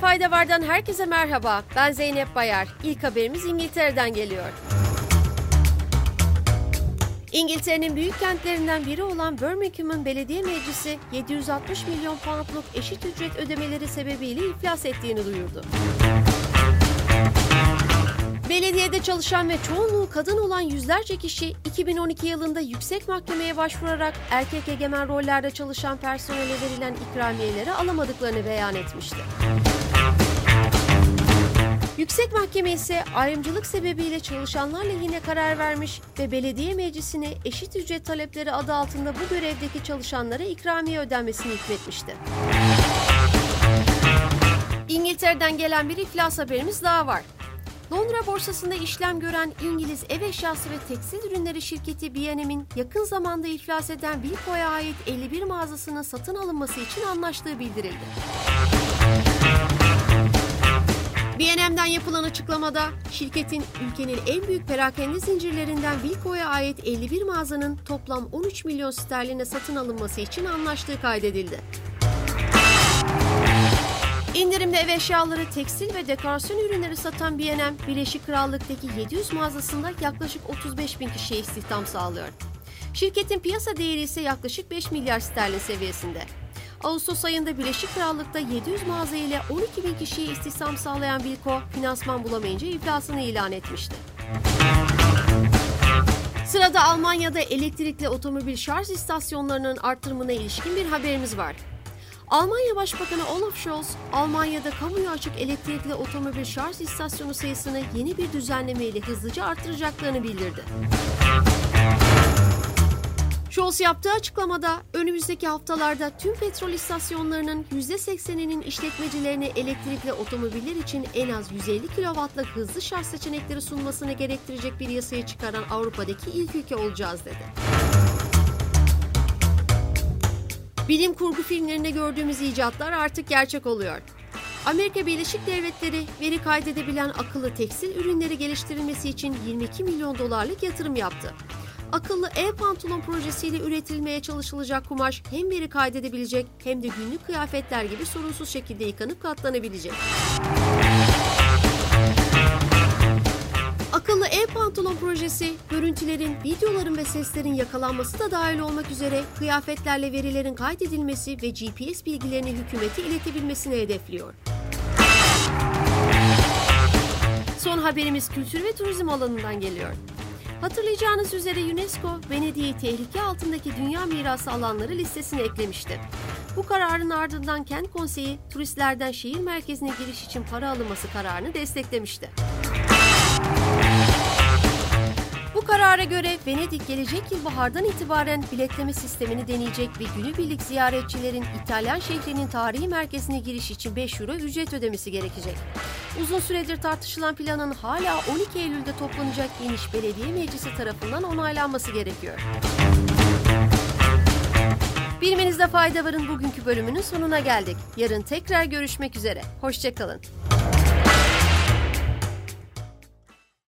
Fayda Var'dan herkese merhaba. Ben Zeynep Bayar. İlk haberimiz İngiltere'den geliyor. İngiltere'nin büyük kentlerinden biri olan Birmingham'ın belediye meclisi 760 milyon poundluk eşit ücret ödemeleri sebebiyle iflas ettiğini duyurdu. Belediyede çalışan ve çoğunluğu kadın olan yüzlerce kişi 2012 yılında yüksek mahkemeye başvurarak erkek egemen rollerde çalışan personele verilen ikramiyeleri alamadıklarını beyan etmişti. Yüksek Mahkeme ise ayrımcılık sebebiyle çalışanlar lehine karar vermiş ve belediye meclisine eşit ücret talepleri adı altında bu görevdeki çalışanlara ikramiye ödenmesini hükmetmişti. İngiltere'den gelen bir iflas haberimiz daha var. Londra borsasında işlem gören İngiliz ev eşyası ve tekstil ürünleri şirketi B&M'in yakın zamanda iflas eden Wilko'ya ait 51 mağazasının satın alınması için anlaştığı bildirildi. B&M'den yapılan açıklamada şirketin ülkenin en büyük perakende zincirlerinden Wilko'ya ait 51 mağazanın toplam 13 milyon sterline satın alınması için anlaştığı kaydedildi. İndirimde ev eşyaları, tekstil ve dekorasyon ürünleri satan B&M, Birleşik Krallık'taki 700 mağazasında yaklaşık 35 bin kişiye istihdam sağlıyor. Şirketin piyasa değeri ise yaklaşık 5 milyar sterlin seviyesinde. Ağustos ayında Birleşik Krallık'ta 700 mağaza ile 12 bin kişiye istihdam sağlayan Wilko, finansman bulamayınca iflasını ilan etmişti. Sırada Almanya'da elektrikli otomobil şarj istasyonlarının artırımına ilişkin bir haberimiz var. Almanya Başbakanı Olaf Scholz, Almanya'da kamuya açık elektrikli otomobil şarj istasyonu sayısını yeni bir düzenleme ile hızlıca artıracaklarını bildirdi. Scholz yaptığı açıklamada önümüzdeki haftalarda tüm petrol istasyonlarının %80'inin işletmecilerine elektrikli otomobiller için en az 150 kW'lık hızlı şarj seçenekleri sunmasını gerektirecek bir yasayı çıkaran Avrupa'daki ilk ülke olacağız dedi. Bilim kurgu filmlerinde gördüğümüz icatlar artık gerçek oluyor. Amerika Birleşik Devletleri veri kaydedebilen akıllı tekstil ürünleri geliştirilmesi için 22 milyon dolarlık yatırım yaptı. Akıllı e-pantolon projesiyle üretilmeye çalışılacak kumaş hem veri kaydedebilecek hem de günlük kıyafetler gibi sorunsuz şekilde yıkanıp katlanabilecek. Projesi, görüntülerin, videoların ve seslerin yakalanması da dahil olmak üzere kıyafetlerle verilerin kaydedilmesi ve GPS bilgilerini hükümete iletebilmesini hedefliyor. Son haberimiz kültür ve turizm alanından geliyor. Hatırlayacağınız üzere UNESCO, Venedik'i tehlike altındaki dünya mirası alanları listesine eklemişti. Bu kararın ardından Kent Konseyi, turistlerden şehir merkezine giriş için para alınması kararını desteklemişti. Karara göre Venedik gelecek yıl bahardan itibaren biletleme sistemini deneyecek ve günübirlik ziyaretçilerin İtalyan şehrinin tarihi merkezine giriş için 5 euro ücret ödemesi gerekecek. Uzun süredir tartışılan planın hala 12 Eylül'de toplanacak geniş belediye meclisi tarafından onaylanması gerekiyor. Bilmenizde fayda varın bugünkü bölümünün sonuna geldik. Yarın tekrar görüşmek üzere. Hoşçakalın.